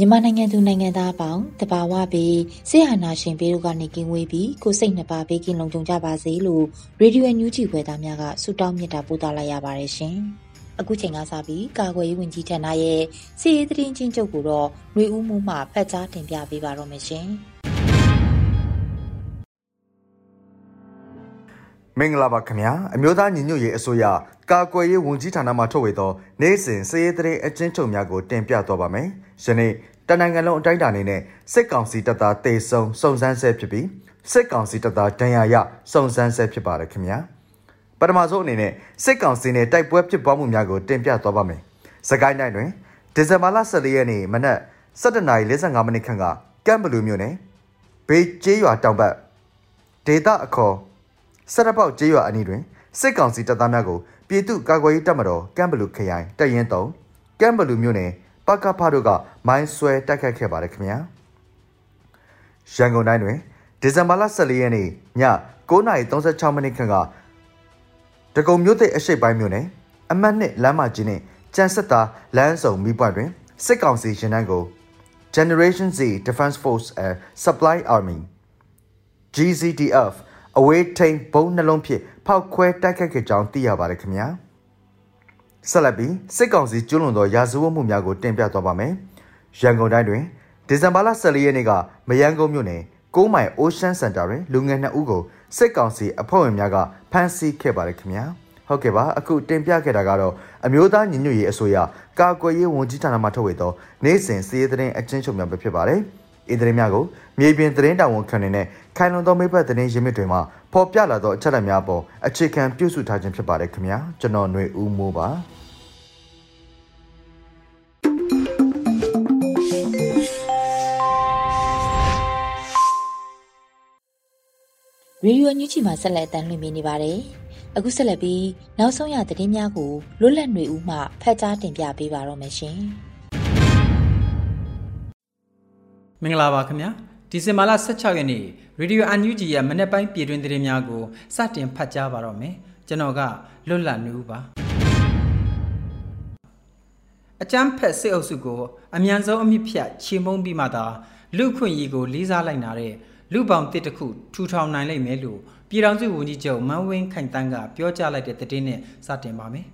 မြန်မာနိုင်ငံသူနိုင်ငံသားအပေါင်းတဘာဝပြီးဆေးဟာနာရှင်ပေးတို့ကနေကင်းဝေးပြီးကိုစိတ်နှစ်ပါးဘေးကင်းလုံခြုံကြပါစေလို့ရေဒီယိုညူးချီခွဲသားများကဆုတောင်းမြတ်တာပို့သလိုက်ရပါတယ်ရှင်။အခုချိန်ကစပြီးကာကွယ်ရေးဝန်ကြီးဌာနရဲ့စီရေးသတင်းချင်းချုပ်ကိုတော့ຫນွေဦးမှုမှဖတ်ကြားတင်ပြပေးပါတော့မယ်ရှင်။ မင်္ဂလာပါခင်ဗျာအမျိုးသားညီညွတ်ရေးအစိုးရကာကွယ်ရေးဝန်ကြီးဌာနမှထုတ်ဝေသောနေ့စဉ်စည်ရေးသတင်းအကျဉ်းချုပ်များကိုတင်ပြသွားပါမယ်။ယနေ့တနိုင်ငံလုံးအတိုင်းအတာအနေနဲ့စစ်ကောင်စီတပ်သားတေဆုံစုံစမ်းဆဲဖြစ်ပြီးစစ်ကောင်စီတပ်သားဒဏ်ရာရစုံစမ်းဆဲဖြစ်ပါတယ်ခင်ဗျာ။ပထမဆုံးအနေနဲ့စစ်ကောင်စီနဲ့တိုက်ပွဲဖြစ်ပွားမှုများကိုတင်ပြသွားပါမယ်။စကိုင်းတိုင်းတွင်ဒီဇင်ဘာလ14ရက်နေ့မနက်7:45မိနစ်ခန့်ကကမ်ဘလူးမြို့နယ်ဘေးကျေးရွာတောင်ဘက်ဒေတာအခေါ် စရပေါက်ကျေးရွာအနီးတွင်စစ်ကောင်စီတပ်သားများကိုပြည်သူ့ကာကွယ်ရေးတပ်မတော်ကမ်ဘလူခရိုင်တပ်ရင်း3ကမ်ဘလူမြို့နယ်ပကဖတို့ကမိုင်းဆွဲတိုက်ခတ်ခဲ့ပါတယ်ခင်ဗျာရန်ကုန်တိုင်းတွင်ဒီဇင်ဘာလ14ရက်နေ့ည9:36မိနစ်ခန့်ကတကုံမြို့တဲ့အရှိတ်ပိုင်းမြို့နယ်အမှတ်နှစ်လမ်းမကြီးနဲ့ကျန်ဆက်သာလမ်းစုံမိပွားတွင်စစ်ကောင်စီရှင်တန်းကို Generation Z Defense Force and Supply Army GZDF အဝေးထိန်ဘုံနှလုံးဖြင့်ဖောက်ခွဲတိုက်ခတ်ခဲ့ကြောင်းသိရပါတယ်ခင်ဗျာဆက်လက်ပြီးစစ်ကောင်စီကျွလွန်သောရာဇဝတ်မှုများကိုတင်ပြသွားပါမယ်ရန်ကုန်တိုင်းတွင်ဒီဇင်ဘာလ14ရက်နေ့ကမယန်းကုန်းမြို့နယ်6မိုင် Ocean Center တွင်လူငယ်2ဦးကိုစစ်ကောင်စီအဖွဲ့ဝင်များကဖမ်းဆီးခဲ့ပါတယ်ခင်ဗျာဟုတ်ကဲ့ပါအခုတင်ပြခဲ့တာကတော့အမျိုးသားညီညွတ်ရေးအစိုးရကာကွယ်ရေးဝန်ကြီးဌာနမှထုတ်ဝေသောနိုင်စဉ်စည်ရေးသတင်းအချင်းချုပ်များပဲဖြစ်ပါတယ်။ ဤသတင်းများကိုမြေပြင်သတင်းတာဝန်ခံတွေနဲ့ခိုင်လုံသောမိဘသတင်းရင်းမြစ်တွေမှာဖော်ပြလာသောအချက်အလက်များပေါ်အခြေခံပြုစုထားခြင်းဖြစ်ပါတယ်ခင်ဗျာကျွန်တော်ຫນွေဦးမိုးပါရေဒီယိုညူချီမှာဆက်လက်အတန်းလွှင့်နေပါတယ်။အခုဆက်လက်ပြီးနောက်ဆုံးရသတင်းများကိုလွတ်လပ်နေဦးမှဖတ်ကြားတင်ပြပေးပါတော့မယ်ရှင်။ မင်္ဂလာပါခင်ဗျာ။ဒီဇင်ဘာလ16ရက်နေ့ရေဒီယိုအန်ယူဂျီရဲ့မနေ့ပိုင်းပြည်တွင်သတင်းများကိုစတင်ဖတ်ကြားပါတော့မယ်ကျွန်တော်ကလွတ်လပ်နေဦးပါအကျန်းဖက်စစ်အုပ်စုကိုအမြန်ဆုံးအမြင့်ဖြတ်ချေမှုန်းပြီးမှသာလူခွင့်ရေးကိုလေးစားလိုက်နာတဲ့လူပေါင်းတစ်တခုထူထောင်နိုင်လိမ့်မယ်လို့ပြည်ထောင်စုဝန်ကြီးချုပ်မန်းဝင်းခိုင်တန်းကပြောကြားလိုက်တဲ့သတင်းနဲ့စတင်ပါမယ်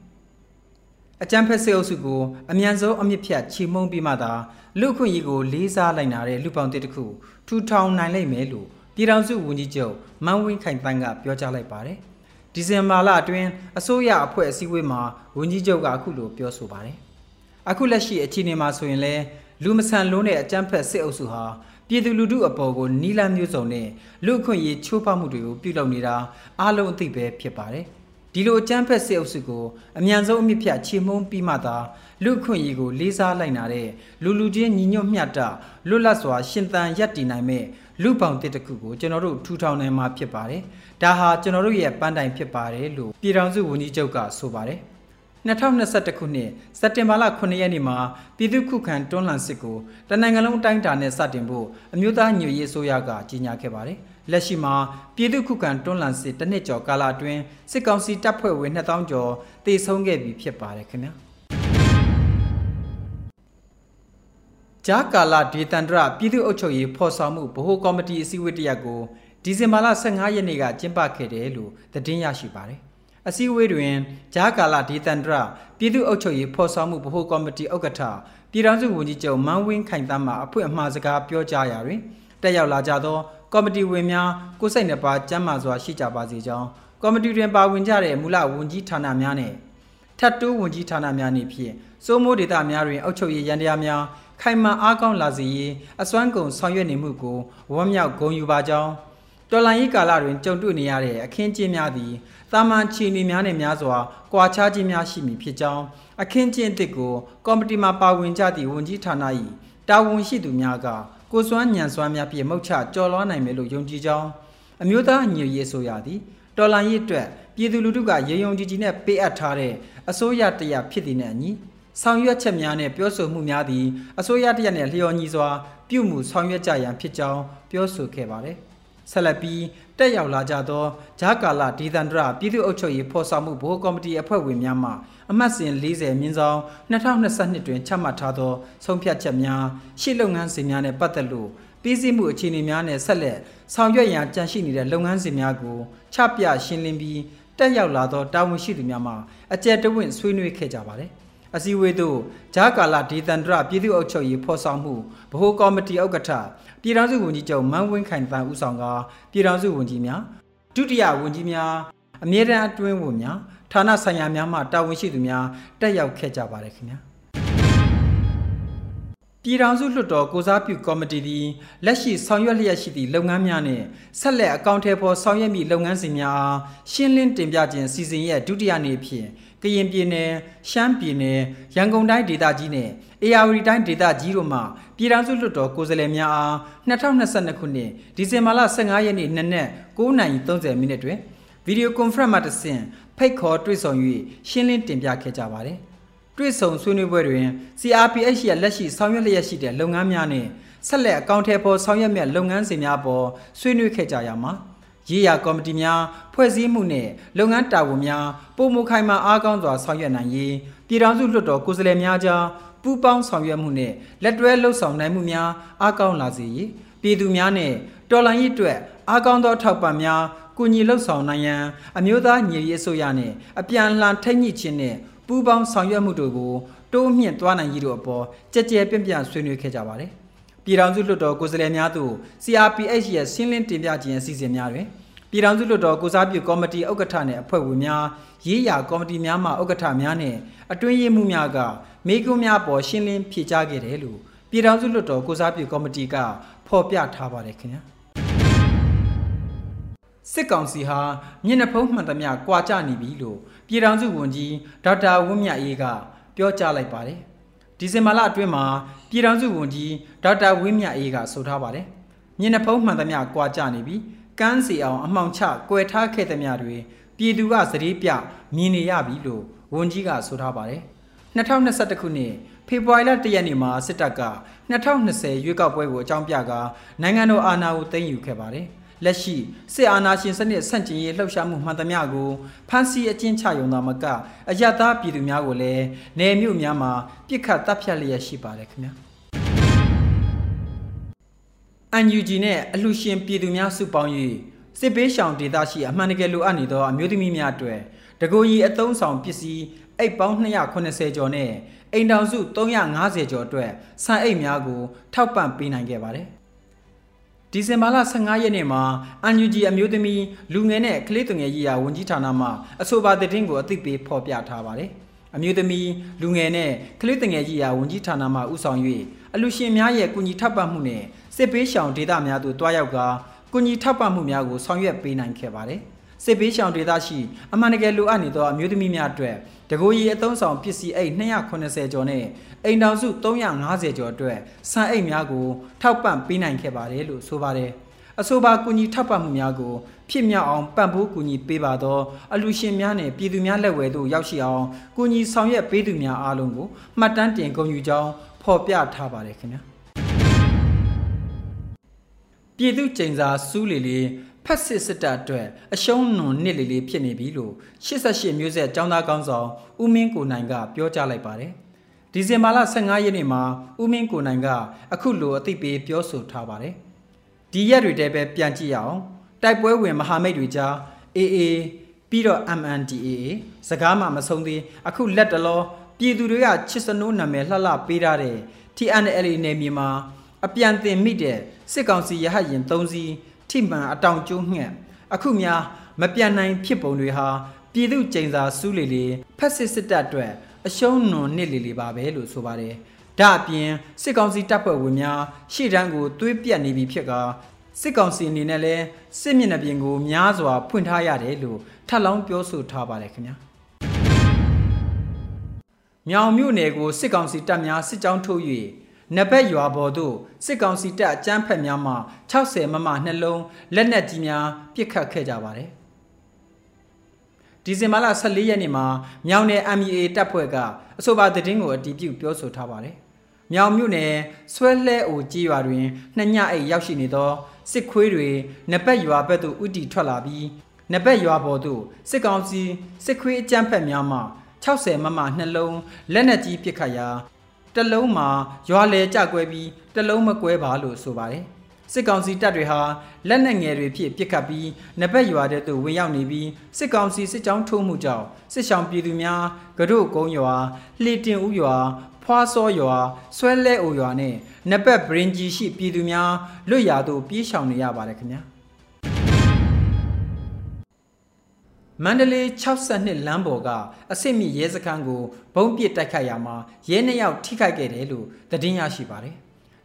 အကြံဖက်စေအုပ်စုကိုအမြန်ဆုံးအမြင့်ဖြတ်ချေမှုန်းပြီးမှသာလူခွင့်ရေးကိုလေးစားလိုက်နာတဲ့လူပေါင်းတစ်တခုထူထောင်နိုင်လိမ့်မယ်လို့ပြည်ထောင်စုဝန်ကြီးချုပ်မန်းဝင်းခိုင်တန်းကပြောကြားလိုက်ပါတယ်။ဒီဇင်ဘာလအတွင်းအစိုးရအဖွဲ့အစည်းအဝေးမှာဝန်ကြီးချုပ်ကအခုလိုပြောဆိုပါတယ်။အခုလက်ရှိအခြေအနေမှာဆိုရင်လည်းလူမဆန်လုံးတဲ့အကြမ်းဖက်စစ်အုပ်စုဟာပြည်သူလူထုအပေါ်ကိုနီလာမျိုးစုံနဲ့လူအခွင့်အရေးချိုးဖောက်မှုတွေကိုပြုလုပ်နေတာအားလုံးအသိပဲဖြစ်ပါတယ်။ ဒီလိုအကြမ်းဖက်စစ်အုပ်စုကိုအမြန်ဆုံးအမြင့်ဖြတ်ချေမှုန်းပြီးမှသာလူခွင့်ရေးကိုလေးစားလိုက်နာတဲ့လူလူချင်းညီညွတ်မျှတလွတ်လပ်စွာ ရှင်သန်ရပ်တည်နိုင်မဲ့လူပေါင်းတစ်တခုကိုကျွန်တော်တို့ထူထောင်နိုင်မှာဖြစ်ပါတယ်။ဒါဟာကျွန်တော်တို့ရဲ့ပန်းတိုင်ဖြစ်ပါတယ်လို့ပြည်ထောင်စုဝန်ကြီးချုပ်ကဆိုပါတယ်။2021ခုနှစ်စက်တင်ဘာလ9ရက်နေ့မှာပြည်သူ့ခုခံတွန်းလှန်စစ်ကိုတနိုင်ငံလုံးအတိုင်းအတာနဲ့စတင်ဖို့အမျိုးသားညွေရေးအစိုးရကကြီးညာခဲ့ပါတယ်။ လက်ရှိမှာပြည်သူ့ခုခံတွန်းလှန်စစ်တစ်နှစ်ကျော်ကာလအတွင်းစစ်ကောင်စီတပ်ဖွဲ့ဝင်2000ကျော်တေဆုံးခဲ့ပြီဖြစ်ပါတယ်ခင်ဗျာ။ဂျာကာလာဒေတန္တရပြည်သူ့အုပ်ချုပ်ရေးဖော်ဆောင်မှုဗဟိုကော်မတီအစည်းအဝေးတရက်ကိုဒီဇင်ဘာလ15ရက်နေ့ကကျင်းပခဲ့တယ်လို့သတင်းရရှိပါတယ်။အစည်းအဝေးတွင်ဂျာကာလာဒေသန္တရပြည်သူ့အုပ်ချုပ်ရေးဖော်ဆောင်မှုဗဟိုကော်မတီဥက္ကဋ္ဌပြည်ထောင်စုဝန်ကြီးချုပ်မန်းဝင်းခိုင်တမ်းမှအဖွင့်အမှားစကားပြောကြားရာတွင်တက်ရောက်လာကြသော ကော်မတီဝင်များကိုစိတ်နှပါကျမ်းမာစွာရှိကြပါစေကြောင်းကော်မတီတွင်ပါဝင်ကြတဲ့မူလဝန်ကြီးဌာနများနဲ့ထပ်တိုးဝန်ကြီးဌာနများနေဖြင့်စိုးမိုးဒေသများတွင်အုပ်ချုပ်ရေးရန်တရားများခိုင်မာအားကောင်းလာစေရေးအစွမ်းကုန်ဆောင်ရွက်နေမှုကိုဝမ်းမြောက်ဂုဏ်ယူပါကြောင်းတော်လန်ရေးကာလတွင်ကြုံတွေ့နေရတဲ့အခင်းကျင်းများသည်တာမန်ချီနေများနဲ့များစွာကွာခြားခြင်းများရှိမည်ဖြစ်ကြောင်းအခင်းကျင်းအစ်စ်ကိုကော်မတီမှပါဝင်ကြသည့်ဝန်ကြီးဌာန၏တာဝန်ရှိသူများကကိုစွမ်းညံစွမ်းများဖြင့်မုတ်ချကြော်လွှားနိုင်မယ်လို့ယုံကြည်ကြောင်းအမျိုးသားညွရေးဆိုရသည်တော်လန်ရေးအတွက်ပြည်သူလူထုကရေယုံကြည်ကြည်နဲ့ပေးအပ်ထားတဲ့အစိုးရတရားဖြစ်တဲ့နဲ့အညီဆောင်ရွက်ချက်များနဲ့ပြောဆိုမှုများသည်အစိုးရတရားနဲ့လျော်ညီစွာ ပြုမှုဆောင်ရွက်ကြရန်ဖြစ်ကြောင်းပြောဆိုခဲ့ပါတယ်။ဆက်လက်ပြီး တက်ရောက်လာကြသောဂျာကာလာဒေသန္တရပြည်သူ့အုပ်ချုပ်ရေးဖော်ဆောင်မှုဘိုးကော်မတီအဖွဲ့ဝင်များမှအမှတ်စဉ်40မြင်းဆောင်2022တွင်ချမှတ်ထားသောဆုံးဖြတ်ချက်များရှေ့လုပ်ငန်းစဉ်များနဲ့ပတ်သက်လို့ပြည်စည်းမှုအခြေအနေများနဲ့ဆက်လက်ဆောင်ရွက်ရန်ကြံရှိနေတဲ့လုပ်ငန်းစဉ်များကိုချပြရှင်းလင်းပြီးတက်ရောက်လာသောတာဝန်ရှိသူများမှအကြံတဝင့်ဆွေးနွေးခဲ့ကြပါတယ်။အစည်းအဝေးသို့ဂျာကာလာဒေသန္တရပြည်သူ့အုပ်ချုပ်ရေးဖော်ဆောင်မှုဗဟိုကော်မတီဥက္ကဋ္ဌ ပြည်ထောင်စုဝန်ကြီးချုပ်မန်းဝင်းခိုင်တန်ဦးဆောင်ကပြည်ထောင်စုဝန်ကြီးများဒုတိယဝန်ကြီးများအမြဲတမ်းအတွင်းဝန်များဌာနဆိုင်ရာများမှတာဝန်ရှိသူများတက်ရောက်ခဲ့ကြပါတယ်ခင်ဗျာပြည်ထောင်စုလွှတ်တော်ကိုစားပြုကော်မတီသည်လက်ရှိဆောင်ရွက်လျက်ရှိသည့်လုပ်ငန်းများနှင့်ဆက်လက်အကောင့်ထဲပေါ်ဆောင်ရွက်မည့်လုပ်ငန်းစဉ်များအားရှင်းလင်းတင်ပြခြင်းစီစဉ်ရဲ့ဒုတိယနေ့ဖြင့် ကရင်ပြည်နယ်ရှမ်းပြည်နယ်ရန်ကုန်တိုင်းဒေသကြီးနဲ့အေရဝတီတိုင်းဒေသကြီးတို့မှပြည်ထောင်စုလွှတ်တော်ကိုယ်စားလှယ်များအား2022ခုနှစ်ဒီဇင်ဘာလ15ရက်နေ့နနက်9:30မိနစ်တွင်ဗီဒီယိုကွန်ဖရင့်မှတဆင့်ဖိတ်ခေါ်တွေ့ဆုံ၍ရှင်းလင်းတင်ပြခဲ့ကြပါတယ်။တွေ့ဆုံဆွေးနွေးပွဲတွင် CRPH ရဲ့လက်ရှိဆောင်ရွက်လျက်ရှိတဲ့လုပ်ငန်းများနဲ့ဆက်လက်အကောင့်ထဲပေါ်ဆောင်ရွက်မြတ်လုပ်ငန်းစဉ်များပေါ်ဆွေးနွေးခဲ့ကြရမှာ ရေးရာကော်မတီများဖွဲ့စည်းမှုနဲ့လုပ်ငန်းတာဝန်များပုံမခိုင်မာအားကောင်းစွာဆောင်ရွက်နိုင်ရေးပြည်ထောင်စုလွှတ်တော်ကိုယ်စားလှယ်များကြားပူးပေါင်းဆောင်ရွက်မှုနဲ့လက်တွဲလှုပ်ဆောင်နိုင်မှုများအားကောင်းလာစေရေးပြည်သူများနဲ့တော်လှန်ရေးအတွက်အားကောင်းသောထောက်ပံ့များကုညီလှုပ်ဆောင်နိုင်ရန်အမျိုးသားညီရေးအစိုးရနဲ့အပြန်အလှန်ထိညှိခြင်းနဲ့ပူးပေါင်းဆောင်ရွက်မှုတို့ကိုတိုးမြင့်သွားနိုင်ရေးတို့အပေါ်ကြကြဲပြန့်ပြန့်ဆွေးနွေးခဲ့ကြပါတယ်။ ပြည်ထောင်စုလွှတ်တော်ကိုယ်စားလှယ်များတို့ CRPH ရဲ့ရှင်းလင်းတင်ပြခြင်းအစီအစဉ်များတွင်ပြည်ထောင်စုလွှတ်တော်ကိုစားပြုကော်မတီဥက္ကဋ္ဌနဲ့အဖွဲ့ဝင်များရေးရာကော်မတီများမှဥက္ကဋ္ဌများနဲ့အတွင်းရေးမှူးများကမေကွန်းများပေါ်ရှင်းလင်းဖြေကြားခဲ့တယ်လို့ပြည်ထောင်စုလွှတ်တော်ကိုစားပြုကော်မတီကဖော်ပြထားပါတယ်ခင်ဗျာစစ်ကောင်စီဟာမျက်နှာဖုံးမှန်သမျှကွာကြနေပြီလို့ပြည်ထောင်စုဝန်ကြီးဒေါက်တာဝင်းမြတ်အေးကပြောကြားလိုက်ပါတယ် ဒီဇင်ဘာလအတွင်းမှာပြည်ထောင်စုဝန်ကြီးဒေါက်တာဝင်းမြတ်အေးကဆိုထားပါတယ်မျက်နှာဖုံးမှန်သမျှကွာကြနေပြီကန်းစီအောင်အမှောင်ချကွယ်ထားခဲ့သမျှတွေပြည်သူကစတိပြမြင်နေရပြီလို့ဝန်ကြီးကဆိုထားပါတယ်2021ခုနှစ်ဖေဖော်ဝါရီလ1ရက်နေ့မှာစစ်တပ်က2020ရွေးကောက်ပွဲကိုအကြောင်းပြကာနိုင်ငံတော်အာဏာကိုသိမ်းယူခဲ့ပါတယ် လက်ရှိစစ်အာဏာရှင်စနစ်ဆန့်ကျင်ရေးလှုပ်ရှားမှုမှန်သမျှကိုဖမ်းဆီးအကျဉ်းချရုံသာမကအယက်သားပြည်သူများကိုလည်းနယ်မြို့များမှာပြစ်ခတ်တပ်ဖြတ်လျက်ရှိပါတယ်ခင်ဗျာ UNG နဲ့အလှရှင်ပြည်သူများစုပေါင်း၍စစ်ပေးရှောင်ဒေသရှိအမှန်တကယ်လိုအပ်နေသောအမျိုးသမီးများအတွက်တကိုယ်ကြီးအသုံးဆောင်ပစ္စည်းအိတ်ပေါင်း280ကျော်နဲ့အိမ်တောင်စု350ကျော်အတွက်ဆန်အိတ်များကိုထောက်ပံ့ပေးနိုင်ခဲ့ပါတယ်။ ဒီဇင်ဘာလ15ရက်နေ့မှာ UNG အမျိုးသမီးလူငယ်နဲ့ကလေးသူငယ်ရေးရာဝန်ကြီးဌာနမှအဆိုပါသတင်းကိုအသိပေးဖော်ပြထားပါတယ်။အမျိုးသမီးလူငယ်နဲ့ကလေးသူငယ်ရေးရာဝန်ကြီးဌာနမှဦးဆောင်၍အလူရှင်များရဲ့ကူညီထောက်ပံ့မှုနဲ့စစ်ပေးရှောင်ဒေသများသို့တွားရောက်ကာကုညီထောက်ပံ့မှုများကိုဆောင်ရွက်ပေးနိုင်ခဲ့ပါတယ်။ စစ်ပေးရှောင်ဒေသရှိအမှန်တကယ်လိုအပ်နေသောအမျိုးသမီးများအတွက်တကိုယ်ရီအသုံးဆောင်ပစ္စည်းအိတ်280ကျော်နဲ့အိမ်တောင်စု350ကျော်အတွက်ဆန်အိတ်များကိုထောက်ပံ့ပေးနိုင်ခဲ့ပါတယ်လို့ဆိုပါတယ်။အဆိုပါကုညီထောက်ပံ့မှုများကိုဖြစ်မြောက်အောင်ပံ့ပိုးကူညီပေးပါသောအလူရှင်များနဲ့ပြည်သူများလက်ဝဲသို့ရောက်ရှိအောင်ကူညီဆောင်ရွက်ပေးသူများအားလုံးကိုမှတ်တမ်းတင်ဂုဏ်ယူကြောင်းဖော်ပြထားပါတယ်ခင်ဗျာ။ပြည်သူကျိန်စာစူးလီလီ ဖက်စစ်စစ်တပ်အတွက်အရှုံးနွန်နစ်လီလီဖြစ်နေပြီလို့88မျိုးဆက်ចောင်းသားကောင်းဆောင်ဦးမင်းကိုနိုင်ကပြောကြားလိုက်ပါတယ်။ဒီဇင်ဘာလ15ရက်နေ့မှာဦးမင်းကိုနိုင်ကအခုလိုအသိပေးပြောဆိုထားပါတယ်။ဒီရက်တွေတည်းပဲပြန်ကြည့်ရအောင်တိုက်ပွဲဝင်မဟာမိတ်တွေကြား AA ပြီးတော့ MNDAA စကားမှမဆုံးသေးအခုလက်တလောပြည်သူတွေကချစ်စနိုးနာမည်လှလှပေးထားတဲ့ TNLA နယ်မြေမှာအပြန်တင်မိတဲ့စစ်ကောင်စီရဟတ်ရင်၃စီး ထိမှန်အတောင်ကျိုးငှက်အခုများမပြန်နိုင်ဖြစ်ပုံတွေဟာပြည်သူကျိန်စာစူးလေလေဖက်စစ်စစ်တပ်အတွက်အရှုံးနွန်နစ်လေလေပါပဲလို့ဆိုပါတယ်။ဒါအပြင်စစ်ကောင်စီတပ်ဖွဲ့ဝင်များရှေ့တန်းကိုသွေးပြတ်နေပြီဖြစ်ကစစ်ကောင်စီအနေနဲ့လည်းစစ်မျက်နှာပြင်ကိုများစွာဖွင့်ထားရတယ်လို့ထပ်လောင်းပြောဆိုထားပါတယ်ခင်ဗျာ။မြောင်မြို့နယ်ကိုစစ်ကောင်စီတပ်များစစ်ကြောင်းထုတ်၍ နဘက်ရွာပေါ်သို့စစ်ကောင်စီတပ်အကြမ်းဖက်များမှ60မမနှလုံးလက်နက်ကြီးများပစ်ခတ်ခဲ့ကြပါတယ်။ဒီဇင်ဘာလ14ရက်နေ့မှာမြောင်နယ် MEA တပ်ဖွဲ့ကအဆိုပါသတင်းကိုအတည်ပြုပြောဆိုထားပါတယ်။မြောင်မြို့နယ်ဆွဲလှဲအိုကြီးရွာတွင်နှစ်ညအိတ်ရောက်ရှိနေသောစစ်ခွေးတွေနဘက်ရွာဘက်သို့ဥတီထွက်လာပြီးနဘက်ရွာပေါ်သို့စစ်ကောင်စီစစ်ခွေးအကြမ်းဖက်များမှ60မမနှလုံးလက်နက်ကြီးပစ်ခတ်ရာ တလုံးမှာရွာလေကြကွဲပြီးတလုံးမကွဲပါလို့ဆိုပါတယ်စစ်ကောင်စီတပ်တွေဟာလက်နက်ငယ်တွေဖြင့်ပစ်ခတ်ပြီးနဘက်ရွာတဲ့သို့ဝင်ရောက်နေပြီးစစ်ကောင်စီစစ်ကြောင်းထိုးမှုကြောင့်စစ်ဆောင်ပြည်သူများကတို့ကုန်းရွာလှေတင်ဦးရွာဖွာစောရွာဆွဲလဲအိုရွာနဲ့နဘက်ဘရင်ဂျီရှိပြည်သူများလွတ်ရာသို့ပြေးရှောင်နေရပါတယ်ခင်ဗျာ မန္တလေး62လမ်းပေါ်ကအစစ်မြရဲစခန်းကိုဘုံပစ်တိုက်ခိုက်ရမှာရဲနှစ်ယောက်ထိခိုက်ခဲ့တယ်လို့သတင်းရရှိပါတယ်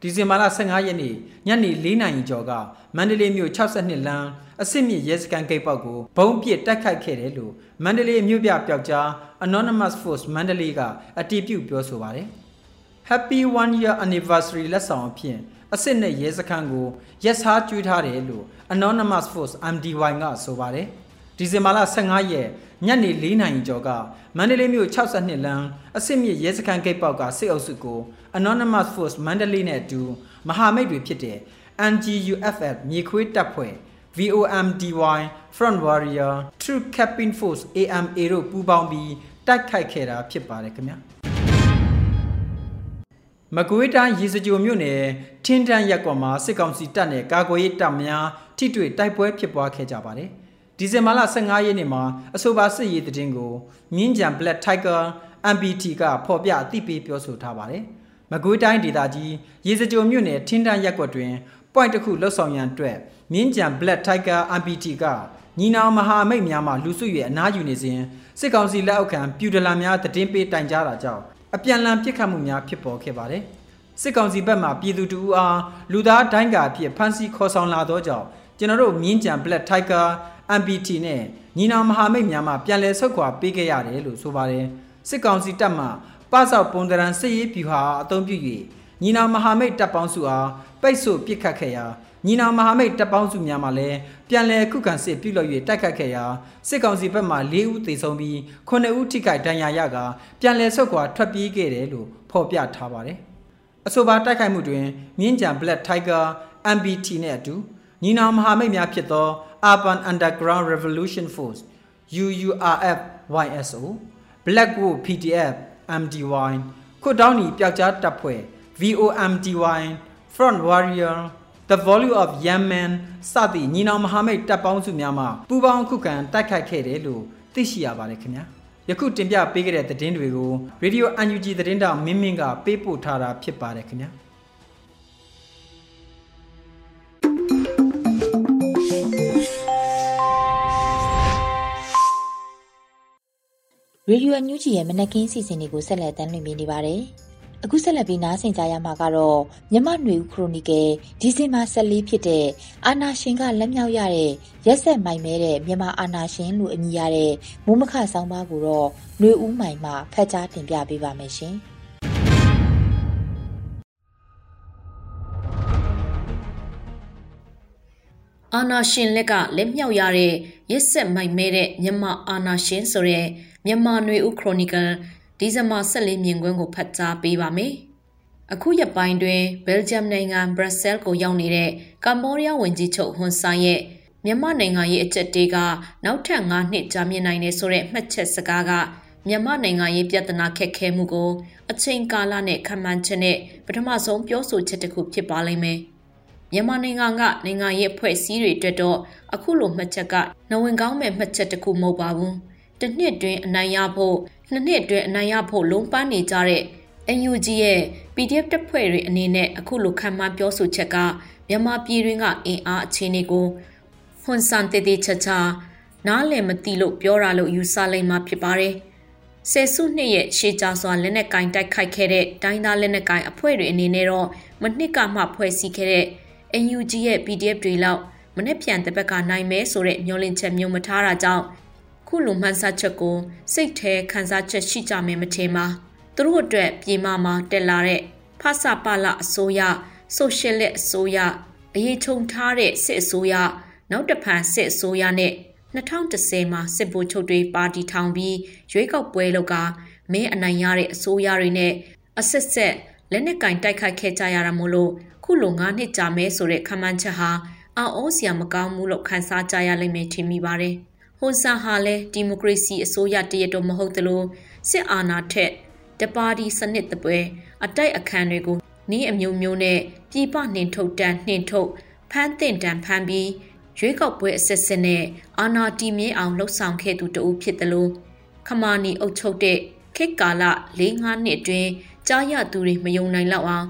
ဒီဇင်ဘာလ15ရက်နေ့ညနေ4နာရီကျော်ကမန္တလေးမြို့62လမ်းအစစ်မြစ်ရဲစခန်းဂိတ်ပေါက်ကိုဘုံပစ်တိုက်ခိုက်ခဲ့တယ်လို့မန္တလေးမြို့ပြပျောက်ကြား Anonymous Force မန္တလေးကအတည်ပြုပြောဆိုပါတယ်။ Happy 1 year anniversary လက်ဆောင်အဖြစ်အစစ်နဲ့ရဲစခန်းကိုရက်စားကျွေးထားတယ်လို့ Anonymous Force MDY ကဆိုပါတယ်။ ဒီဇင်ဘာလ15ရက်ညနေ4နာရီကျော်ကမန္တလေးမြို့62လမ်းအစစ်မြစ်ရဲစခန်းဂိတ်ပေါက်ကစစ်အုပ်စုကို Anonymous Force မန္တလေးနဲ့အတူမဟာမိတ်တွေဖြစ်တဲ့ NGUFF မြေခွေးတပ်ဖွဲ့ VOMDY Front Warrior True Capping Force AMA တို့ပူးပေါင်းပြီးတိုက်ခိုက်ခဲ့တာဖြစ်ပါတယ်ခင်ဗျာမကွေးတိုင်းရေစကြိုမြို့နယ်ထင်းတန်းရက်ကွာမှာစစ်ကောင်စီတပ်နဲ့ကာကွယ်ရေးတပ်များထိတွေ့တိုက်ပွဲဖြစ်ပွားခဲ့ကြပါတယ် ဒီဇင်ဘာလ15ရက်နေ့မှာအဆိုပါစစ်ရေးတည်င်းကိုမြင်းကြံ Black Tiger MBT ကဖော်ပြအသိပေးပြောဆိုထားပါတယ်။မကွေးတိုင်းဒေသကြီးရေစကြိုမြို့နယ်ထင်းတန်းရက်ကွက်တွင် point တစ်ခုလှုပ်ဆောင်ရန်အတွက်မြင်းကြံ Black Tiger MBT ကညီနောင်မဟာမိတ်များမှလူစု၍အနားယူနေစဉ်စစ်ကောင်စီလက်အောက်ခံပြူဒလာများတည်င်းပေးတိုင်ကြားတာကြောင့်အပြန်လန်ပစ်ခတ်မှုများဖြစ်ပေါ်ခဲ့ပါတယ်။စစ်ကောင်စီဘက်မှပြည်သူတူအားလူသားဒိုင်းကာအဖြစ်ဖမ်းဆီးခေါ်ဆောင်လာသောကြောင့်ကျွန်တော်တို့မြင်းကြံ Black Tiger MPT နဲ့ညီနောင်မဟာမိတ်များမှပြန်လည်ဆုတ်ခွာပေးခဲ့ရတယ်လို့ဆိုပါတယ်စစ်ကောင်စီတပ်မှပဆောက်ပုံတရန်စစ်ရေးဗျူဟာအသုံးပြု၍ညီနောင်မဟာမိတ်တပ်ပေါင်းစုအားပိတ်ဆို့ပစ်ခတ်ခဲ့ရာညီနောင်မဟာမိတ်တပ်ပေါင်းစုများမှလည်းပြန်လည်ခုခံစစ်ပြုလုပ်၍တိုက်ခတ်ခဲ့ရာစစ်ကောင်စီဘက်မှ၄ဦးသေဆုံးပြီး9ဦးထိခိုက်ဒဏ်ရာရကာပြန်လည်ဆုတ်ခွာထွက်ပြေးခဲ့တယ်လို့ဖော်ပြထားပါတယ်အဆိုပါတိုက်ခိုက်မှုတွင်မြင်းကြံ Black Tiger MBT နဲ့အတူ ညီနောင်မဟာမိတ်များဖြစ်သော Urban Underground Revolution Force UURF YSO Blackwood PDF MDY ခုတောင်းနီပျောက်ကြားတပ်ဖွဲ့ VOMDY Front Warrior The Volume of Yemen စသည့်ညီနောင်မဟာမိတ်တပ်ပေါင်းစုများမှပူးပေါင်းခုခံတိုက်ခိုက်ခဲ့တယ်လို့သိရှိရပါတယ်ခင်ဗျာယခုတင်ပြပေးခဲ့တဲ့သတင်းတွေကို Radio UNG သတင်းတောင်မင်းမင်းကပေးပို့ထားတာဖြစ်ပါတယ်ခင်ဗျာ ရေဒီယိုအန်ယူဂျီရဲ့မနက်ခင်းစီစဉ်တွေကိုဆက်လက်တင်ပြနေပါတယ်။အခုဆက်လက်ပြီးနားဆင်ကြရမှာကတော့မြမနွေဦးခရိုနီကယ်ဒီဇင်ဘာ14ဖြစ်တဲ့အာနာရှင်ကလက်မြောက်ရတဲ့ရက်ဆက်မိုင်မဲတဲ့မြန်မာအာနာရှင်လို့အမည်ရတဲ့မိုးမခဆောင်းပါးကိုတော့နွေဦးမိုင်မှဖတ်ကြားတင်ပြပေးပါမယ်ရှင်။ အာနာရှင်လက်ကလက်မြောက်ရတဲ့ရက်ဆက်မိုက်မဲတဲ့မြန်မာအာနာရှင်ဆိုတဲ့မြန်မာနွေဦးခရိုနီကယ်ဒီဇင်ဘာ14မြင်ကွင်းကိုဖတ်ကြားပေးပါမယ်။အခုရက်ပိုင်းတွင်ဘယ်ဂျီယမ်နိုင်ငံဘရက်ဆဲလ်ကိုရောက်နေတဲ့ကမ္ဘောဒီးယားဝန်ကြီးချုပ်ဟွန်ဆိုင်ရဲ့မြန်မာနိုင်ငံရဲ့အချက်တေးကနောက်ထပ်9နှစ်ကြာမြင့်နိုင်တယ်ဆိုတဲ့မှတ်ချက်စကားကမြန်မာနိုင်ငံရေးပြဿနာခက်ခဲမှုကိုအချိန်ကာလနဲ့ခံမှန်းချက်နဲ့ပထမဆုံးပြောဆိုချက်တစ်ခုဖြစ်ပါလိမ့်မယ်။ မြန်မာနိုင်ငံကနိုင်ငံရေးအဖွဲ့အစည်းတွေအတွက်တော့အခုလိုမှတ်ချက်ကနဝင်ကောင်းမဲ့မှတ်ချက်တစ်ခုမဟုတ်ပါဘူး။တစ်နှစ်တွင်အနိုင်ရဖို့နှစ်နှစ်တွင်အနိုင်ရဖို့လုံးပန်းနေကြတဲ့ NUG ရဲ့ PDF တပ်ဖွဲ့တွေအနေနဲ့အခုလိုခံမှန်းပြောဆိုချက်ကမြန်မာပြည်တွင်းကအင်အားအခြေအနေကိုဟွန်ဆန်တေတေချာချာနားလည်မသိလို့ပြောတာလို့ယူဆလိုက်မှဖြစ်ပါတယ်။ဆယ်စုနှစ်ရဲ့ရှေးကြစွာလက်နက်ကင်တိုက်ခိုက်ခဲ့တဲ့တိုင်းသားလက်နက်ကင်အဖွဲ့တွေအနေနဲ့တော့မနှစ်ကမှဖွဲ့စည်းခဲ့တဲ့ NUG ရဲ့ PDF တွေလောက်မနေ့ပြန်တဲ့ဘက်ကနိုင်မဲဆိုတဲ့မျောလင့်ချက်မျိုးမထားတာကြောင့်ခုလိုမှန်းဆချက်ကိုစိတ်ထဲခံစားချက်ရှိကြမယ်မထင်ပါသူတို့အတွက်ပြေမမှာတက်လာတဲ့ဖဆပလအစိုးရဆိုရှယ်လက်အစိုးရအရေးချုံထားတဲ့စစ်အစိုးရနောက်တစ်ဖန်စစ်အစိုးရနဲ့2010မှာစစ်ဗိုလ်ချုပ်တွေပါတီထောင်ပြီးရွေးကောက်ပွဲလုပ်ကမင်းအနိုင်ရတဲ့အစိုးရတွေနဲ့အဆက်ဆက်လက်နက်ကင်တိုက်ခိုက်ခဲ့ကြရတာမို့လို့ ခုလို9နှစ်ကြာမဲဆိုတဲ့ခမှန်းချက်ဟာအော်စရာမကောင်းဘူးလို့ခန်းစားကြရလိမ့်မယ်ထင်မိပါတယ်။ဟွန်ဆာဟာလည်းဒီမိုကရေစီအစိုးရတရတော့မဟုတ်သလိုစစ်အာဏာထက်တပါတီစနစ်တပွဲအတိုက်အခံတွေကိုနည်းအမျိုးမျိုးနဲ့ပြည်ပနှင်ထုတ်တန်းနှင်ထုတ်ဖမ်းတင်တန်းဖမ်းပြီးရွေးကောက်ပွဲအစစ်စစ်နဲ့အာဏာတည်မြဲအောင်လှုပ်ဆောင်ခဲ့သူတဦးဖြစ်တယ်လို့ခမာနီအုပ်ချုပ်တဲ့ခေတ်ကာလ၄၅နှစ်အတွင်းကြားရသူတွေမယုံနိုင်လောက်အောင်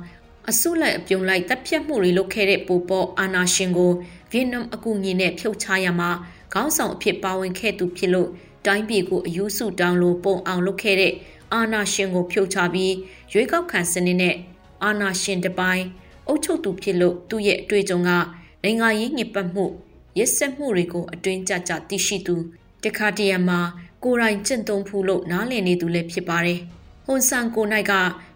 အစုလိုက်အပြုံလိုက်တပ်ဖြတ်မှုတွေလုပ်ခဲ့တဲ့ပိုပေါ်အာနာရှင်ကိုဗီယက်နမ်အကူအညီနဲ့ဖြုတ်ချရမှာခေါင်းဆောင်အဖြစ်ပါဝင်ခဲ့သူဖြစ်လို့တိုင်းပြည်ကိုအယူစုတောင်းလို့ပုံအောင်လုပ်ခဲ့တဲ့အာနာရှင်ကိုဖြုတ်ချပြီးရွေးကောက်ခံစနစ်နဲ့အာနာရှင်တပိုင်းအုပ်ချုပ်သူဖြစ်လို့သူ့ရဲ့အတွေ့အကြုံကနိုင်ငံရေးညစ်ပတ်မှုရစ်ဆက်မှုတွေကိုအတွင်းကြကြသိရှိသူတခါတရံမှာကိုယ်တိုင်ကျင့်သုံးဖူးလို့နားလည်နေသူလည်းဖြစ်ပါတယ်။ဟွန်ဆန်ကိုနိုင်က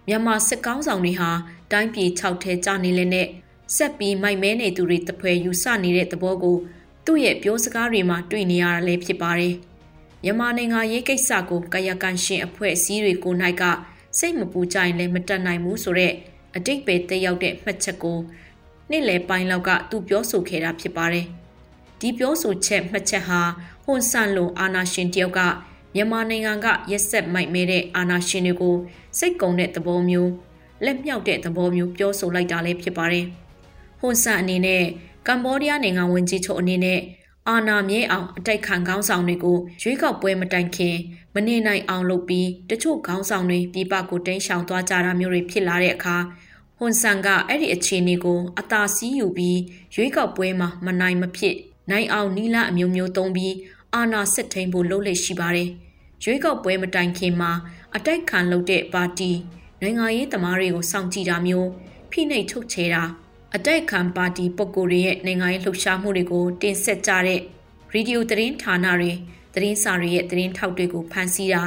မြန်မာစစ်ကောင်းဆောင်တွေဟာ တိုင်းပြည်6ထဲကျနေလဲနဲ့ဆက်ပြီးမိုက်မဲနေသူတွေတပွဲယူဆနေတဲ့သဘောကိုသူ့ရဲ့ပြောစကားတွေမှာတွေ့နေရတာလည်းဖြစ်ပါတယ်။မြန်မာနိုင်ငံရေးကိစ္စကိုကာယကံရှင်အဖွဲ့အစည်းတွေကိုနိုင်ကစိတ်မပူကြရင်လည်းမတက်နိုင်ဘူးဆိုတော့အတိတ်ပဲတက်ရောက်တဲ့မှတ်ချက်ကိုနေ့လယ်ပိုင်းလောက်ကသူပြောဆိုခဲ့တာဖြစ်ပါတယ်။ဒီပြောဆိုချက်မှတ်ချက်ဟာဟွန်ဆန်လိုအာနာရှင်တယောက်ကမြန်မာနိုင်ငံကရက်ဆက်မိုက်မဲတဲ့အာနာရှင်တွေကိုစိတ်ကုံတဲ့သဘောမျိုး လက်မြောက်တဲ့သဘောမျိုးပြောဆိုလိုက်တာလည်းဖြစ်ပါတယ်။ဟွန်ဆန်အနေနဲ့ကမ္ဘောဒီးယားနိုင်ငံဝန်ကြီးချုပ်အနေနဲ့အာနာမြဲအောင်အတိုက်ခံခေါင်းဆောင်တွေကိုရွေးကောက်ပွဲမတိုင်ခင်မနေနိုင်အောင်လုပ်ပြီးတချို့ခေါင်းဆောင်တွေပြည်ပကိုတင်းရှောင်သွားကြတာမျိုးတွေဖြစ်လာတဲ့အခါဟွန်ဆန်ကအဲ့ဒီအခြေအနေကိုအသာစီးယူပြီးရွေးကောက်ပွဲမှာမနိုင်မဖြစ်နိုင်အောင်နီလာအမျိုးမျိုးသုံးပြီးအာဏာစစ်ထိန်ဖို့လုပ်လက်ရှိပါတယ်။ရွေးကောက်ပွဲမတိုင်ခင်မှာအတိုက်ခံလုပ်တဲ့ပါတီ နိုင်ငံရေးသမားတွေကိုစောင့်ကြည့်တာမျိုးဖိနှိပ်ထုတ်ချေတာအတိုက်ခံပါတီပုဂ္ဂိုလ်တွေရဲ့နိုင်ငံရေးလှုပ်ရှားမှုတွေကိုတင်ဆက်ကြတဲ့ရေဒီယိုသတင်းဌာနတွေသတင်းစာတွေရဲ့သတင်းထောက်တွေကိုဖမ်းဆီးတာ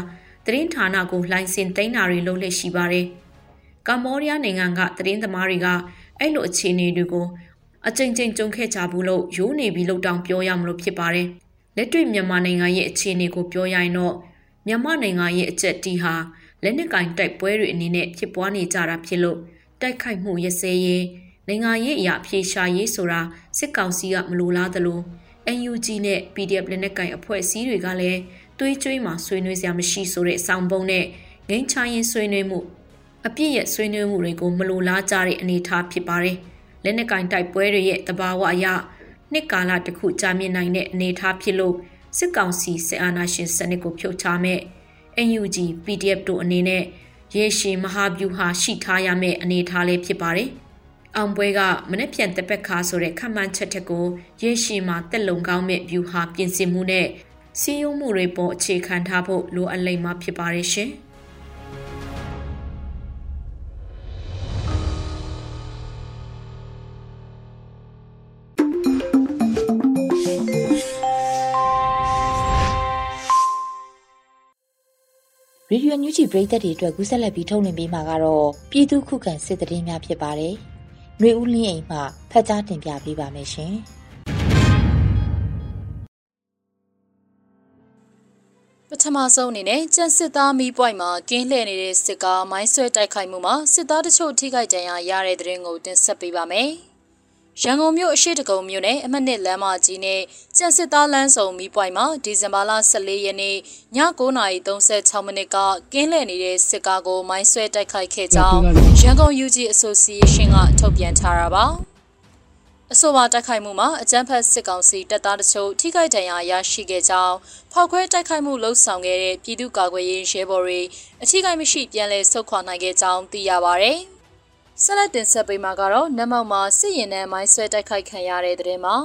သတင်းဌာနကိုလိုင်စင်သိမ်းတာတွေလုပ်လက်ရှိပါတယ်။ကမ္ဘောဒီးယားနိုင်ငံကသတင်းသမားတွေကအဲ့လိုအခြေအနေတွေကိုအကြိမ်ကြိမ်ကြုံခဲ့ကြဘူးလို့ရိုးနေပြီလို့တောင်ပြောရမလို့ဖြစ်ပါတယ်။လက်တွေ့မြန်မာနိုင်ငံရဲ့အခြေအနေကိုပြောရရင်တော့မြန်မာနိုင်ငံရဲ့အကျက်တီဟာ လက်နက်ကင်တိုက်ပွဲတွေအနေနဲ့ဖြစ်ပွားနေကြတာဖြစ်လို့တိုက်ခိုက်မှုရစဲရေးနိုင်ငံရေးအရာဖြေရှာရေးဆိုတာစစ်ကောင်စီကမလိုလားသလို NUG နဲ့ PDF လက်နက်ကင်အဖွဲ့အစည်းတွေကလည်းတွေးကြွေးမှဆွေးနွေးစရာမရှိဆိုတဲ့အဆောင်ပုံနဲ့ငိမ့်ချရင်ဆွေးနွေးမှုအပြစ်ရဲ့ဆွေးနွေးမှုတွေကိုမလိုလားကြတဲ့အနေအထားဖြစ်ပါတယ်။လက်နက်ကင်တိုက်ပွဲတွေရဲ့တဘာဝအရနှစ်ကာလတစ်ခုကြာမြင့်နိုင်တဲ့အနေအထားဖြစ်လို့စစ်ကောင်စီစစ်အာဏာရှင်စနစ်ကိုဖြုတ်ချမဲ့ NUG PDF တို့အနေနဲ့ရေရှည်မဟာဗျူဟာရှိထားရမယ့်အနေအထားလေးဖြစ်ပါတယ်။အောင်ပွဲကမနေ့ပြန်တက်ပက်ခါဆိုတဲ့ခမှန်ချက်ထက်ကိုရေရှည်မှာတက်လုံကောင်းမဲ့ဗျူဟာပြင်ဆင်မှုနဲ့စီးရုံးမှုတွေပေါ်အခြေခံထားဖို့လိုအပ်လိမ့်မှာဖြစ်ပါတယ်ရှင်။ ရေဒီယိုညူဂျီပရိသတ်တွေအတွက်ကူးဆက်လက်ပြီးထုတ်လွှင့်ပေးမှာကတော့ပြည်သူခုခံစစ်တရင်များဖြစ်ပါတယ်။နှွေဦးလင်းအိမ်မှဖတ်ကြားတင်ပြပေးပါမယ်ရှင်။ပထမဆုံးအနေနဲ့ကျန်စစ်သားမီးပွိုင်မှာကင်းလှည့်နေတဲ့စစ်ကားမိုင်းဆွဲတိုက်ခိုက်မှုမှာစစ်သားတချို့ထိခိုက်ဒဏ်ရာရတဲ့တဲ့ရင်ကိုတင်ဆက်ပေးပါမယ်။ ရန်ကုန်မြို့အရှိတကုံမြို့နယ်အမှတ်နှစ်လမ်းမကြီးနဲ့ကျန်စစ်သားလမ်းဆောင်မီးပွိုင်မှာဒီဇင်ဘာလ14ရက်နေ့ည9:36မိနစ်ကကင်းလှည့်နေတဲ့စစ်ကားကိုမိုင်းဆွဲတိုက်ခိုက်ခဲ့ကြောင်းရန်ကုန် UG Association ကထုတ်ပြန်ထားတာပါ။အဆိုပါတိုက်ခိုက်မှုမှာအကြမ်းဖက်စစ်ကောင်စီတပ်သားတချို့ထိခိုက်ဒဏ်ရာရရှိခဲ့ကြောင်းဖောက်ခွဲတိုက်ခိုက်မှုလှုပ်ဆောင်ခဲ့တဲ့ပြည်သူ့ကာကွယ်ရေးရဲဘော်တွေအထိခိုက်မရှိပြန်လည်ဆုတ်ခွာနိုင်ခဲ့ကြောင်းသိရပါဗျ။ ဆက်လက်တင်ဆက်ပေးမှာကတော့နမောက်မှာစစ်ရင်နဲ့မိုင်းဆွဲတိုက်ခိုက်ခံရတဲ့တဲ့မှာ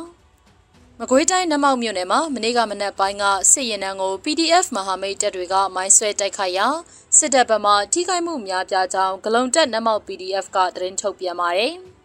မကွေးတိုင်းနမောက်မြို့နယ်မှာမနေ့ကမနက်ပိုင်းကစစ်ရင်နန်းကို PDF မဟာမိတ်တပ်တွေကမိုင်းဆွဲတိုက်ခိုက်ရာစစ်တပ်ဘက်မှထိခိုက်မှုများပြားကြောင်းဂလုံတက်နမောက် PDF ကသတင်းထုတ်ပြန်ပါတယ်။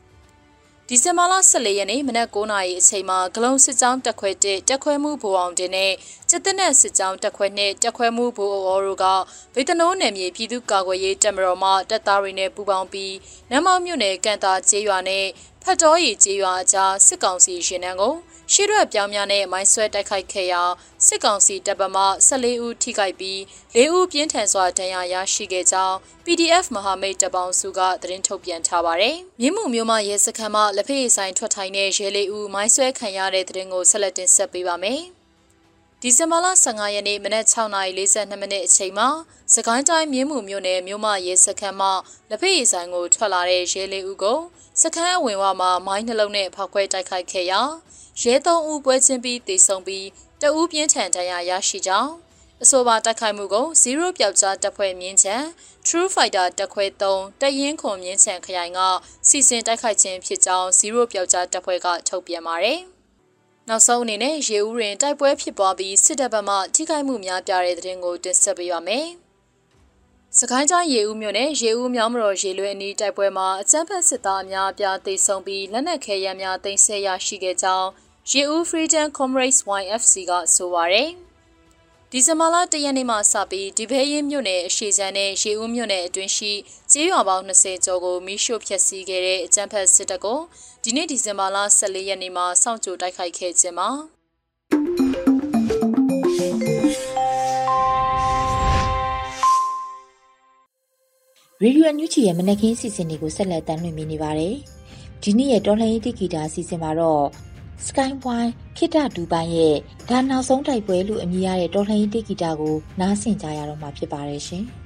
ဒီဇင်ဘာလ14ရက်နေ့မနက်9:00နာရီအချိန်မှာဂလုံးစစ်ကြောင်းတက်ခွဲ1တက်ခွဲမှုဘူအောင်တင်နဲ့စစ်တပ်နဲ့စစ်ကြောင်းတက်ခွဲ2တက်ခွဲမှုဘူအော်တို့ကဗေတနိုးနယ်မြေပြည်သူ့ကာကွယ်ရေးတပ်မတော်မှတပ်သားတွေနဲ့ပူးပေါင်းပြီးနမ်မောက်မြို့နယ်ကန်တာကျေးရွာနဲ့ဖတ်တော်ရီကျေးရွာအကြားစစ်ကောင်စီရင်နှံကို ရှေ့ရွက်ပြောင်းများနဲ့မိုင်းဆွဲတိုက်ခိုက်ခဲ့ရာစစ်ကောင်စီတပ်ပမ14ဦးထိခိုက်ပြီး4ဦးပြင်းထန်စွာဒဏ်ရာရရှိခဲ့ကြောင်း PDF မဟာမိတ်တပ်ပေါင်းစုကသတင်းထုတ်ပြန်ထားပါတယ်။မြင်းမှုမျိုးမရဲစခန်းမှလက်ဖေးဆိုင်ထွက်ထိုင်တဲ့ရဲလေးဦးမိုင်းဆွဲခံရတဲ့သတင်းကိုဆက်လက်တင်ဆက်ပေးပါမယ်။ဒီဇင်ဘာလ15ရက်နေ့မနက်6:42မိနစ်အချိန်မှာစကိုင်းတိုင်းမြင်းမှုမြို့နယ်မြို့မရဲစခန်းမှလက်ဖေးဆိုင်ကိုထွက်လာတဲ့ရဲလေးဦးကို စခန်းအဝင်ဝမှာမိုင်းနှလုံးနဲ့ဖောက်ခွဲတိုက်ခိုက်ခဲ့ရာရဲသုံးဦးပွဲချင်းပြီးတေဆုံပြီးတအူးပြင်းထန်ဒဏ်ရာရရှိကြောင်းအဆိုပါတိုက်ခိုက်မှုကို0ပျောက်ကြားတပ်ဖွဲ့မြင်းချံ True Fighter တပ်ခွဲ3တရင်ခွန်မြင်းချံခရိုင်ကစီစဉ်တိုက်ခိုက်ခြင်းဖြစ်ကြောင်း0ပျောက်ကြားတပ်ဖွဲ့ကထုတ်ပြန်ပါတယ်။နောက်ဆုံးအနေနဲ့ရေဦးရင်တိုက်ပွဲဖြစ်ပွားပြီးစစ်တပ်ဘက်မှထိခိုက်မှုများပြားတဲ့တဲ့တင်ကိုတင်ဆက်ပေးပါမယ်။ စကိုင်းတိုင်းရေဦးမြို့နယ်ရေဦးမြောင်းမတော်ရေလွဲအနီးတိုက်ပွဲမှာအကြမ်းဖက်စစ်သားအများအပြားတိုက်ဆုံပြီးလက်နက်ခဲယမ်းများတင်ဆက်ရရှိခဲ့ကြောင်းရေဦး Freedom Comrades YFC ကဆိုပါရယ်ဒီဇင်ဘာလ၁ရက်နေ့မှစပြီးဒီဘဲရင်မြို့နယ်အရှိချမ်းနဲ့ရေဦးမြို့နယ်အတွင်းရှိကျေးရွာပေါင်း20ကျော်ကိုမိရှို့ဖျက်ဆီးခဲ့တဲ့အကြမ်းဖက်စစ်တပ်ကိုဒီနေ့ဒီဇင်ဘာလ14ရက်နေ့မှာစောင့်ကြိုတိုက်ခိုက်ခဲ့ခြင်းမှာ ရေဒီယိုအန်ယူဂျီရဲ့မနက်ခင်းစီစဉ်တွေကိုဆက်လက်တင်ပြနေပါတယ်။ဒီနေ့ရဲ့တော်လှန်ရေးတိဂီတာစီစဉ်မှာတော့ Skywine ခိတဒူပိုင်းရဲ့ဒါနောက်ဆုံးတိုက်ပွဲလို့အမည်ရတဲ့တော်လှန်ရေးတိဂီတာကိုနားဆင်ကြရတော့မှာဖြစ်ပါတယ်ရှင်။။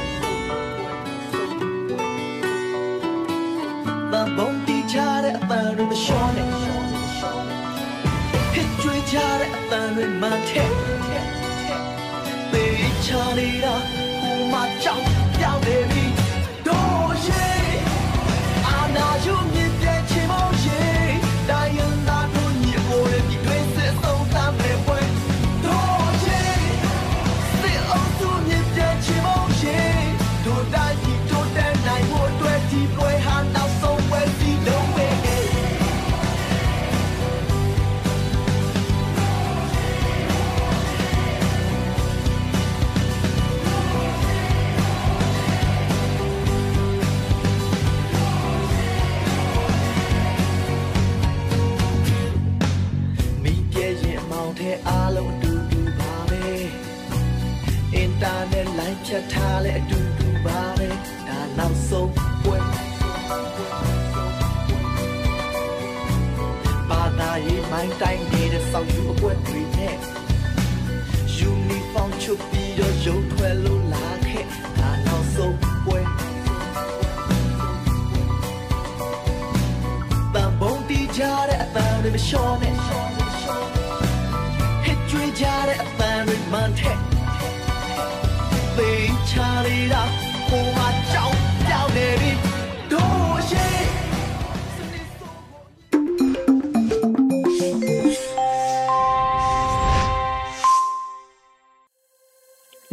လွင်မှန်ထက်ပေချာနေတာဟိုမှာကြောက်ပြောင်းနေ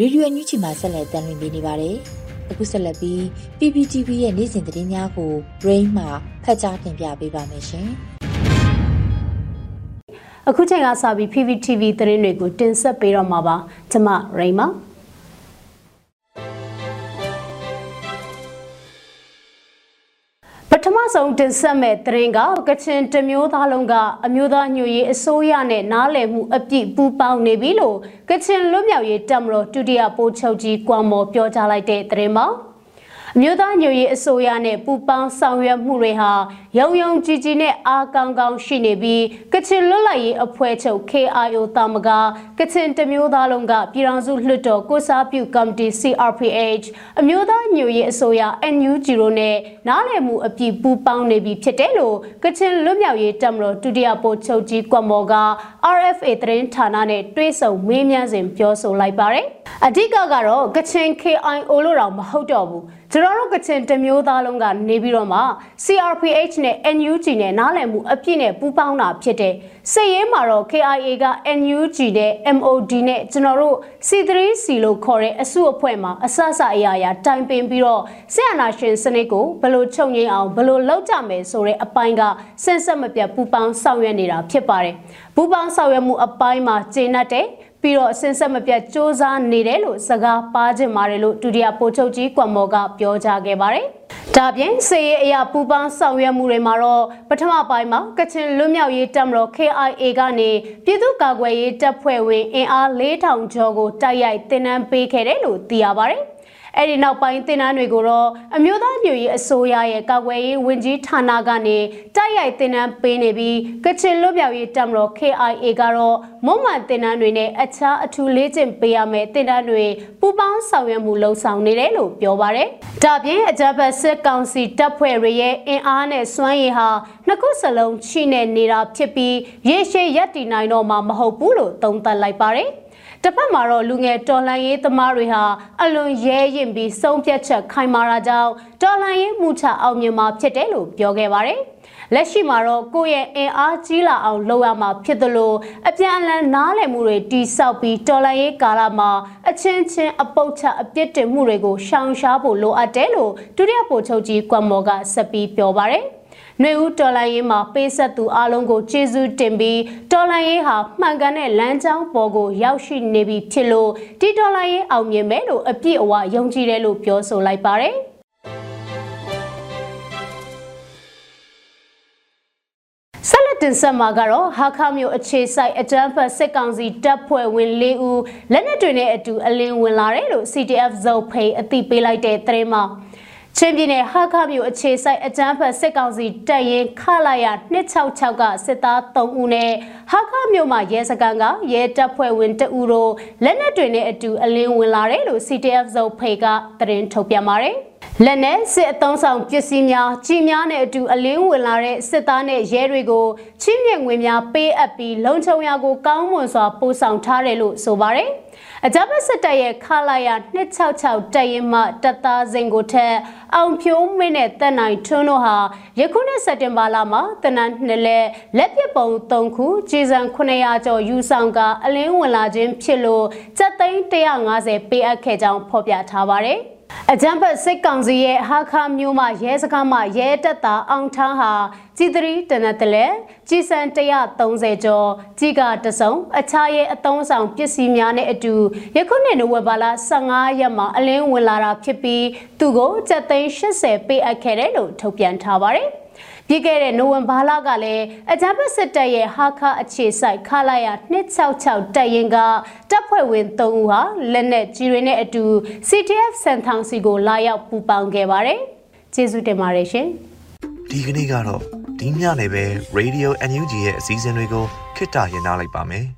ယိုအန်ယူချီမှာဆက်လက်တင်ပြနေပါတယ်။အခုဆက်လက်ပြီး PPTV ရဲ့နေ့စဉ်သတင်းများကို Brain မှာဖတ်ကြားတင်ပြပေးပါမယ်ရှင်။အခုချိန်ကစပြီး PPTV သတင်းတွေကိုတင်ဆက်ပေးတော့မှာပါကျွန်မရိ မပထမဆုံးတင်ဆက်မဲ့သတင်းကကချင်တမျိုးသားလုံးကအမျိုးသားညွရေးအစိုးရနဲ့နားလည်မှုအပြည့်ပူးပေါင်းနေပြီလို့ကချင်လွတ်မြောက်ရေးတပ်မတော်ဒုတိယပိုးချုပ်ကြီးကွမ်မော်ပြောကြားလိုက်တဲ့သတင်းပါ။အ မျိုးသားညွရေးအစိုးရနဲ့ပူးပေါင်းဆောင်ရွက်မှုတွေဟာရုံရုံကြည်ကြည်နဲ့အားကောင်းကောင်းရှိနေပြီးကချင်လွတ်လပ်ရေးအဖွဲ့ချုပ် KIO တာမကကချင်တမျိုးသားလုံးကပြည်ထောင်စုလွှတ်တော်ကိုစားပြုကော်မတီ CRPH အမျိုးသားညွရေးအစိုးရ NUG တို့နဲ့နားလည်မှုအပြည့်ပူးပေါင်းနေပြီဖြစ်တယ်လို့ကချင်လွတ်မြောက်ရေးတပ်မတော်ဒုတိယပိုချုပ်ကြီးကွမ်မော်က RFA သတင်းဌာနနဲ့တွဲဆုံမေးမြန်းစဉ်ပြောဆိုလိုက်ပါတယ်။အဓိကကတော့ကချင် KIO လို့တော့မဟုတ်တော့ဘူး ကျွန်တော်တို့ကချင်တမျိုးသားလုံးကနေပြီးတော့မှ CRPH နဲ့ NUG နဲ့နားလည်မှုအပြည့်နဲ့ပူးပေါင်းတာဖြစ်တယ်။စစ်ရေးမှာတော့ KIA က NUG နဲ့ MOD နဲ့ကျွန်တော်တို့ C3C လို့ခေါ်တဲ့အစုအဖွဲ့မှာအဆအဆအရာရာတိုင်ပင်ပြီးတော့စစ်အာဏာရှင်စနစ်ကိုဘယ်လိုချုပ်ငြိမ်းအောင်ဘယ်လိုလုပ်ကြမယ်ဆိုတဲ့အပိုင်းကစင်ဆက်မပြတ်ပူးပေါင်းဆောင်ရွက်နေတာဖြစ်ပါတယ်။ပူးပေါင်းဆောင်ရွက်မှုအပိုင်းမှာကျေနပ်တဲ့ ပြီးတော့အစင်ဆက်မပြတ်စ조사နေတယ်လို့စကားပါခြင်းပါတယ်လို့ဒုတိယပိုချုပ်ကြီးကွမ်မော်ကပြောကြားခဲ့ပါတယ်။ဒါပြင်စေရေးအရာပူပန်းဆောင်ရွက်မှုတွေမှာတော့ပထမပိုင်းမှာကချင်လွတ်မြောက်ရေးတပ်မတော် KIA ကနေပြည်သူ့ကာကွယ်ရေးတပ်ဖွဲ့ဝင်အင်အား4000ကျော်ကိုတိုက်ရိုက်တင်နန်းပေးခဲ့တယ်လို့သိရပါတယ်။ အဲ့ဒီနောက်ပိုင်းတင်နန်းတွေကိုတော့အမျိုးသားမျိုးရေးအစိုးရရဲ့ကာကွယ်ရေးဝန်ကြီးဌာနကနေတိုက်ရိုက်တင်နန်းပေးနေပြီးကချင်လွတ်မြောက်ရေးတပ်မတော် KIA ကတော့မုံမှန်တင်နန်းတွေနဲ့အခြားအထူးလေ့ကျင့်ပေးရမယ့်တင်နန်းတွေပူးပေါင်းဆောင်ရွက်မှုလှုံ့ဆော်နေတယ်လို့ပြောပါတယ်။ဒါပြင်အကြမ်းဖက်စစ်ကောင်စီတပ်ဖွဲ့တွေရဲ့အင်အားနဲ့စွမ်းရည်ဟာနှစ်ခုစလုံးချိနေနေတာဖြစ်ပြီးရေရှည်ရပ်တည်နိုင်တော့မှာမဟုတ်ဘူးလို့သုံးသပ်လိုက်ပါတယ်။ တစ်ဖက်မှာတော့လူငယ်တော်လှန်ရေးသမားတွေဟာအလွန်ရဲရင်ပြီးစုံပြတ်ချက်ခိုင်မာတာကြောင့်တော်လှန်ရေးမှုချအောင်မြင်မှာဖြစ်တယ်လို့ပြောခဲ့ပါတယ်။လက်ရှိမှာတော့ကိုယ့်ရဲ့အင်အားကြီးလာအောင်လုပ်ရမှာဖြစ်သလိုအပြန်အလှန်နားလည်မှုတွေတိဆောက်ပြီးတော်လှန်ရေးကာလမှာအချင်းချင်းအပုတ်ချအပြစ်တင်မှုတွေကိုရှောင်ရှားဖို့လိုအပ်တယ်လို့ဒုတိယဗိုလ်ချုပ်ကြီးကွမ်မော်ကဆက်ပြီးပြောပါတယ်။ ຫນွေဦးတော်လိုင်းရေးမှာပေးဆက်သူအလုံးကိုကျေးဇူးတင်ပြီးတော်လိုင်းရေးဟာမှန်ကန်တဲ့လမ်းကြောင်းပေါ်ကိုရောက်ရှိနေပြီဖြစ်လို့ဒီတော်လိုင်းရေးအောင်မြင်မယ်လို့အပြည့်အဝယုံကြည်တယ်လို့ပြောဆိုလိုက်ပါတယ်ဆက်လက်တင်ဆက်မှာကတော့ဟာခမြို့အခြေဆိုင်အကြမ်းဖက်စစ်ကောင်စီတပ်ဖွဲ့ဝင်၄ဦးလက်နက်တွေနဲ့အတူအလင်းဝင်လာတယ်လို့ CTF ဇုံဖေးအသိပေးလိုက်တဲ့သတင်းမှာ ချင်းပြည်နယ်ဟာခမြို့အခြေဆိုင်အကြမ်းဖက်စစ်ကောင်စီတပ်ရင်းခလာရ266ကစစ်သား3ဦးနဲ့ဟာခမြို့မှာရဲစခန်းကရဲတပ်ဖွဲ့ဝင်2ဦးတို့လက်နက်တွေနဲ့အတူအလင်းဝင်လာတယ်လို့ CTF ဇုံဖေကသတင်းထုတ်ပြန်ပါတယ်။ လက်နဲ့စစ်အုံဆောင်ပစ္စည်းများကြီးများနဲ့အတူအလင်းဝင်လာတဲ့စစ်သားနဲ့ရဲတွေကိုချင်းမြင့်ငွေများပေးအပ်ပြီးလုံခြုံရာကိုကောင်းမွန်စွာပို့ဆောင်ထားတယ်လို့ဆိုပါတယ်။အကြမ်းဖက်စစ်တပ်ရဲ့ခလာရ266တပ်ရင်မှတပ်သားစင်ကိုထက်အောင်ဖြိုးမင်းနဲ့တက်နိုင်ထွန်းတို့ဟာယခုနှစ်စက်တင်ဘာလမှာတနန်နှစ်လက်လက်ပစ်ပုံ3ခုဂျေဇန်900ကျော်ယူဆောင်ကအလင်းဝင်လာခြင်းဖြစ်လို့စက်သိန်း150ပေးအပ်ခဲ့ကြောင်းဖော်ပြထားပါတယ်။ အကြံဖတ်စစ်ကောင်စီရဲ့ဟာခါမျိုးမှရဲစခန်းမှရဲတပ်သားအောင်ထန်းဟာကြည်သရီတနတ်တလဲကြီးစံ130ကျော်ကြီးကတစုံအခြားရဲ့အသုံးဆောင်ပစ္စည်းများနဲ့အတူယခုနှစ်နိုဝင်ဘာလ15ရက်မှာအလင်းဝင်လာတာဖြစ်ပြီးသူကိုစက်သိန်း80ပေးအပ်ခဲ့တယ်လို့ထုတ်ပြန်ထားပါတယ်။ ပြီးခဲ့တဲ့နိုဝင်ဘာလကလည်းအကြမ်းဖက်စစ်တပ်ရဲ့ဟာခအခြေဆိုင်ခလာရ266တပ်ရင်ကတပ်ဖွဲ့ဝင်3ဦးဟာလက်နက်ကြီးတွေနဲ့အတူ CTF စန်ထောင်စီကိုလာရောက်ပူးပေါင်းခဲ့ပါတယ်။ကျေးဇူးတင်ပါတယ်ရှင်။ဒီကနေ့ကတော့ဒီညနေပဲ Radio NUG ရဲ့အစည်းအဝေးကိုခਿੱတရရလိုက်ပါမယ်။